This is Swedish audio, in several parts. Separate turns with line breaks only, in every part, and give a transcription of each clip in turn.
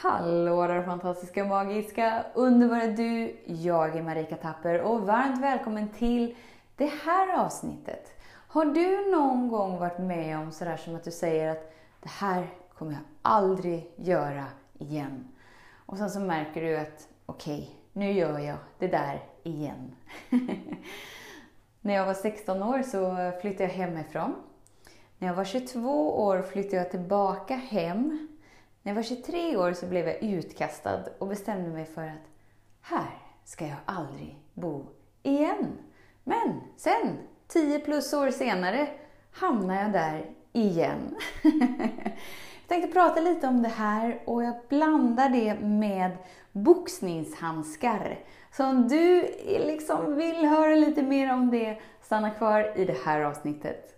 Hallå där fantastiska, magiska, underbara du! Jag är Marika Tapper och varmt välkommen till det här avsnittet. Har du någon gång varit med om sådär som att du säger att det här kommer jag aldrig göra igen. Och sen så märker du att okej, okay, nu gör jag det där igen. När jag var 16 år så flyttade jag hemifrån. När jag var 22 år flyttade jag tillbaka hem när jag var 23 år så blev jag utkastad och bestämde mig för att här ska jag aldrig bo igen. Men sen, 10 plus år senare, hamnar jag där igen. jag tänkte prata lite om det här och jag blandar det med boxningshandskar. Så om du liksom vill höra lite mer om det, stanna kvar i det här avsnittet.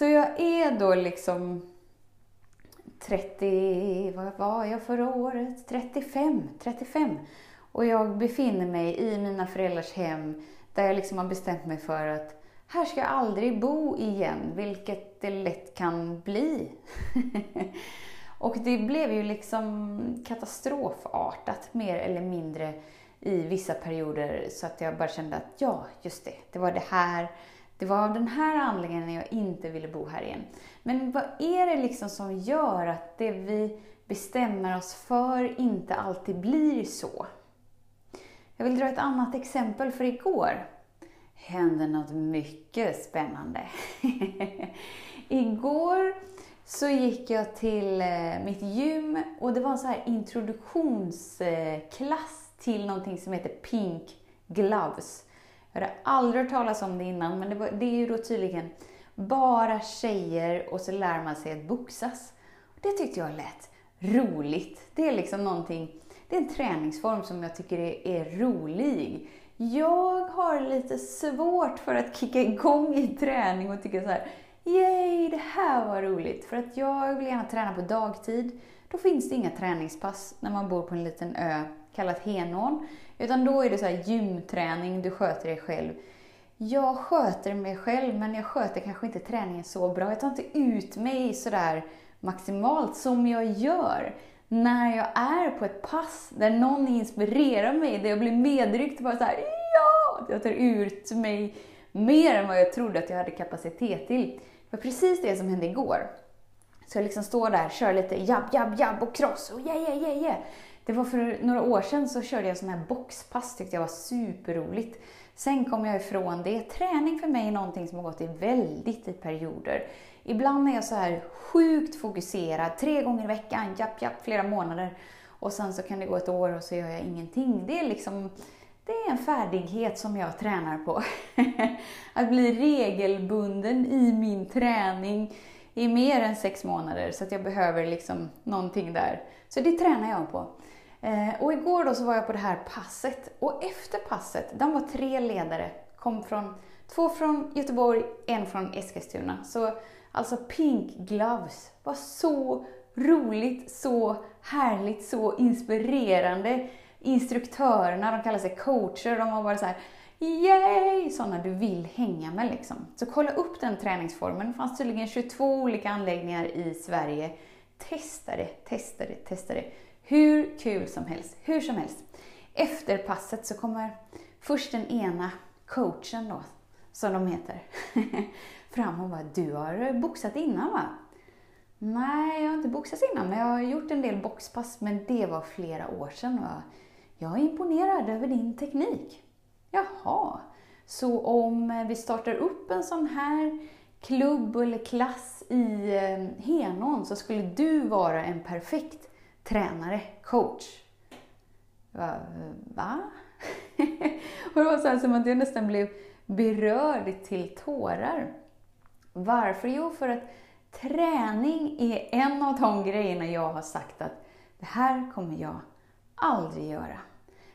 Så jag är då liksom 30, vad var jag förra året? 35, 35. Och jag befinner mig i mina föräldrars hem där jag liksom har bestämt mig för att här ska jag aldrig bo igen, vilket det lätt kan bli. och det blev ju liksom katastrofartat mer eller mindre i vissa perioder så att jag bara kände att ja, just det, det var det här det var av den här anledningen jag inte ville bo här igen. Men vad är det liksom som gör att det vi bestämmer oss för inte alltid blir så? Jag vill dra ett annat exempel för igår hände något mycket spännande. igår så gick jag till eh, mitt gym och det var en så här introduktionsklass till någonting som heter Pink Gloves. Jag hade aldrig hört talas om det innan, men det, var, det är ju då tydligen bara tjejer och så lär man sig att boxas. Det tyckte jag lät roligt. Det är liksom någonting, det är en träningsform som jag tycker är, är rolig. Jag har lite svårt för att kicka igång i träning och tycka så här, yay, det här var roligt. För att jag vill gärna träna på dagtid. Då finns det inga träningspass när man bor på en liten ö kallat Henån. Utan då är det så här gymträning, du sköter dig själv. Jag sköter mig själv, men jag sköter kanske inte träningen så bra. Jag tar inte ut mig sådär maximalt som jag gör när jag är på ett pass där någon inspirerar mig, där jag blir medryckt bara så här, ja! Jag tar ut mig mer än vad jag trodde att jag hade kapacitet till. Det var precis det som hände igår. Så jag liksom står där, kör lite jabb, jabb, jabb och cross och yeah, yeah, yeah, yeah. Det var för några år sedan så körde jag sådana här boxpass, tyckte jag var superroligt. Sen kom jag ifrån det. Träning för mig är någonting som har gått i väldigt i perioder. Ibland är jag så här sjukt fokuserad, tre gånger i veckan, japp, japp, flera månader. Och sen så kan det gå ett år och så gör jag ingenting. Det är liksom, det är en färdighet som jag tränar på. att bli regelbunden i min träning i mer än sex månader, så att jag behöver liksom någonting där. Så det tränar jag på. Eh, och igår då så var jag på det här passet och efter passet, de var tre ledare, kom från, två från Göteborg, en från Eskilstuna. Så alltså Pink Gloves var så roligt, så härligt, så inspirerande. Instruktörerna, de kallar sig coacher, de var bara så här Yay! Sådana du vill hänga med liksom. Så kolla upp den träningsformen. Det fanns tydligen 22 olika anläggningar i Sverige. Testa det, testa det, testa det. Hur kul som helst, hur som helst. Efter passet så kommer först den ena coachen då, som de heter, fram och bara Du har boxat innan va? Nej, jag har inte boxat innan, men jag har gjort en del boxpass, men det var flera år sedan. va? jag är imponerad över din teknik. Jaha, så om eh, vi startar upp en sån här klubb eller klass i eh, Henån så skulle du vara en perfekt tränare, coach. Va? Eh, va? och det var så här som att jag nästan blev berörd till tårar. Varför? Jo, för att träning är en av de grejerna jag har sagt att det här kommer jag aldrig göra.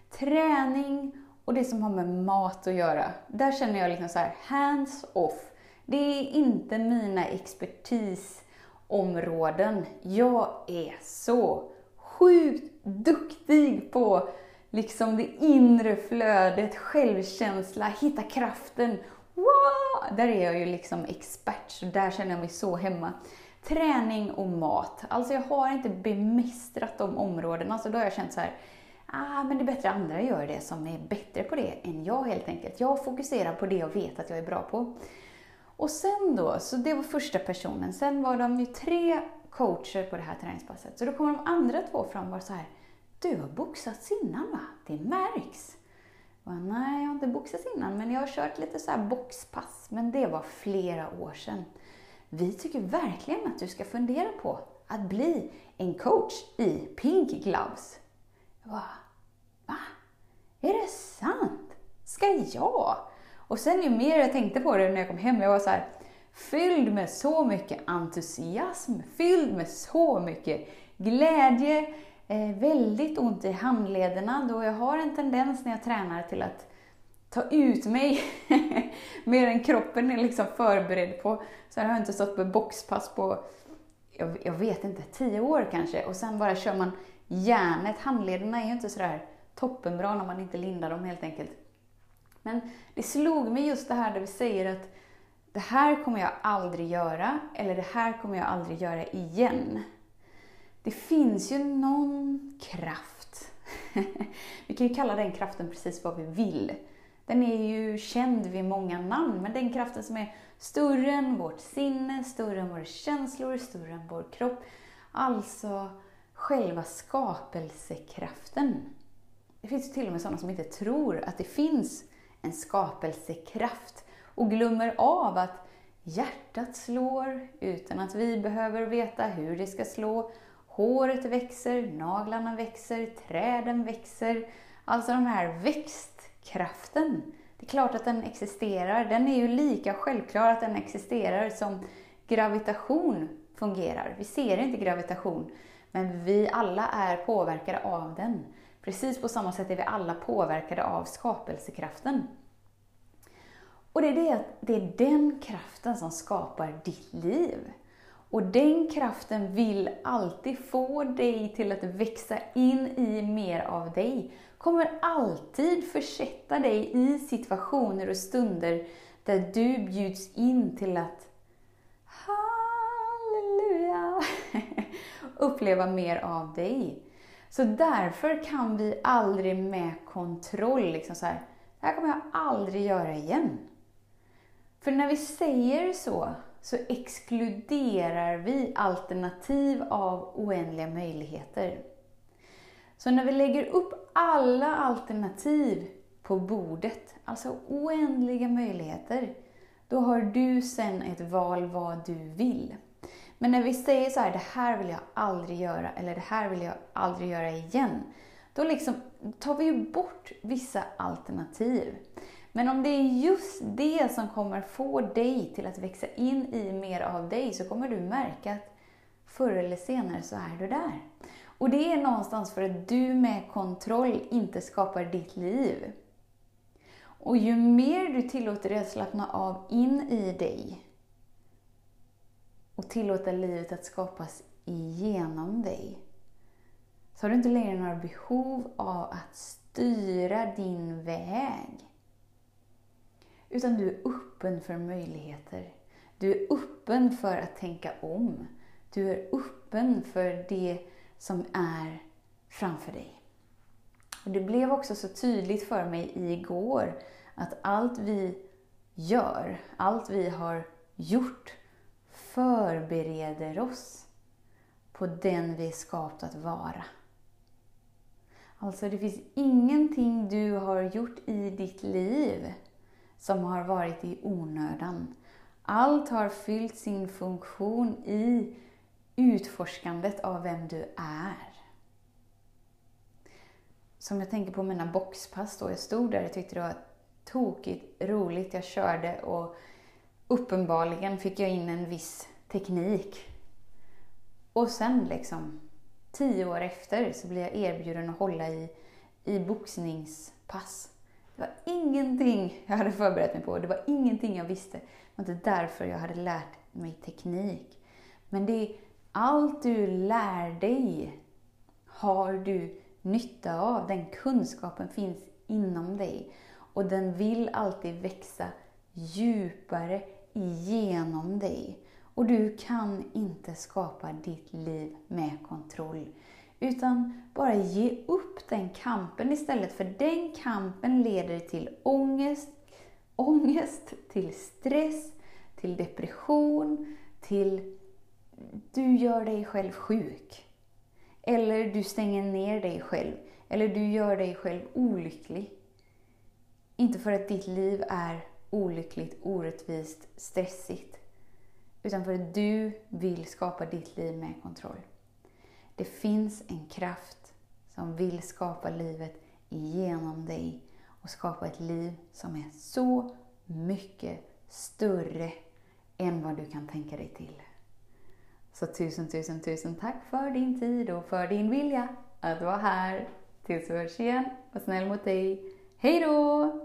Träning och det som har med mat att göra, där känner jag liksom så här, hands off. Det är inte mina expertisområden. Jag är så sjukt duktig på liksom det inre flödet, självkänsla, hitta kraften. Wow! Där är jag ju liksom expert, så där känner jag mig så hemma. Träning och mat. Alltså jag har inte bemästrat de områdena, så då har jag känt så här, ah, men det är bättre andra gör det som är bättre på det än jag helt enkelt. Jag fokuserar på det jag vet att jag är bra på. Och sen då, så det var första personen. Sen var de ju tre coacher på det här träningspasset. Så då kommer de andra två fram och bara så här, du har boxats innan va? Det märks. Och Nej, jag har inte boxats innan, men jag har kört lite så boxpass. Men det var flera år sedan. Vi tycker verkligen att du ska fundera på att bli en coach i Pink Gloves. Jag bara, va? Är det sant? Ska jag? Och sen ju mer jag tänkte på det när jag kom hem, jag var så här, fylld med så mycket entusiasm, fylld med så mycket glädje, eh, väldigt ont i handlederna då jag har en tendens när jag tränar till att ta ut mig mer än kroppen är liksom förberedd på. Så jag har inte stått på boxpass på, jag, jag, vet inte, tio år kanske. Och sen bara kör man järnet. Handlederna är ju inte sådär toppenbra när man inte lindar dem helt enkelt. Men det slog mig just det här där vi säger att det här kommer jag aldrig göra, eller det här kommer jag aldrig göra igen. Det finns ju någon kraft. vi kan ju kalla den kraften precis vad vi vill. Den är ju känd vid många namn, men den kraften som är större än vårt sinne, större än våra känslor, större än vår kropp. Alltså själva skapelsekraften. Det finns till och med sådana som inte tror att det finns en skapelsekraft och glömmer av att hjärtat slår utan att vi behöver veta hur det ska slå. Håret växer, naglarna växer, träden växer. Alltså den här växtkraften. Det är klart att den existerar. Den är ju lika självklar att den existerar som gravitation fungerar. Vi ser inte gravitation, men vi alla är påverkade av den. Precis på samma sätt är vi alla påverkade av skapelsekraften. Och det är, det, det är den kraften som skapar ditt liv. Och den kraften vill alltid få dig till att växa in i mer av dig. Kommer alltid försätta dig i situationer och stunder där du bjuds in till att uppleva mer av dig. Så därför kan vi aldrig med kontroll liksom så här, det här kommer jag aldrig göra igen. För när vi säger så, så exkluderar vi alternativ av oändliga möjligheter. Så när vi lägger upp alla alternativ på bordet, alltså oändliga möjligheter, då har du sen ett val vad du vill. Men när vi säger så här, det här vill jag aldrig göra, eller det här vill jag aldrig göra igen, då liksom tar vi ju bort vissa alternativ. Men om det är just det som kommer få dig till att växa in i mer av dig, så kommer du märka att förr eller senare så är du där. Och det är någonstans för att du med kontroll inte skapar ditt liv. Och ju mer du tillåter dig att slappna av in i dig och tillåta livet att skapas igenom dig, så har du inte längre några behov av att styra din väg. Utan du är öppen för möjligheter. Du är öppen för att tänka om. Du är öppen för det som är framför dig. Och Det blev också så tydligt för mig igår att allt vi gör, allt vi har gjort, förbereder oss på den vi är skapta att vara. Alltså, det finns ingenting du har gjort i ditt liv som har varit i onödan. Allt har fyllt sin funktion i utforskandet av vem du är. Som jag tänker på mina boxpass då, jag stod där och tyckte det var tokigt roligt. Jag körde och uppenbarligen fick jag in en viss teknik. Och sen liksom, tio år efter så blir jag erbjuden att hålla i, i boxningspass. Det var ingenting jag hade förberett mig på. Det var ingenting jag visste. Det var inte därför jag hade lärt mig teknik. Men det är allt du lär dig har du nytta av. Den kunskapen finns inom dig. Och den vill alltid växa djupare igenom dig. Och du kan inte skapa ditt liv med kontroll. Utan bara ge upp den kampen istället, för den kampen leder till ångest, ångest, till stress, till depression, till du gör dig själv sjuk. Eller du stänger ner dig själv. Eller du gör dig själv olycklig. Inte för att ditt liv är olyckligt, orättvist, stressigt. Utan för att du vill skapa ditt liv med kontroll. Det finns en kraft som vill skapa livet genom dig och skapa ett liv som är så mycket större än vad du kan tänka dig till. Så tusen, tusen, tusen tack för din tid och för din vilja att vara här. Tills vi hörs igen, var snäll mot dig. Hej då!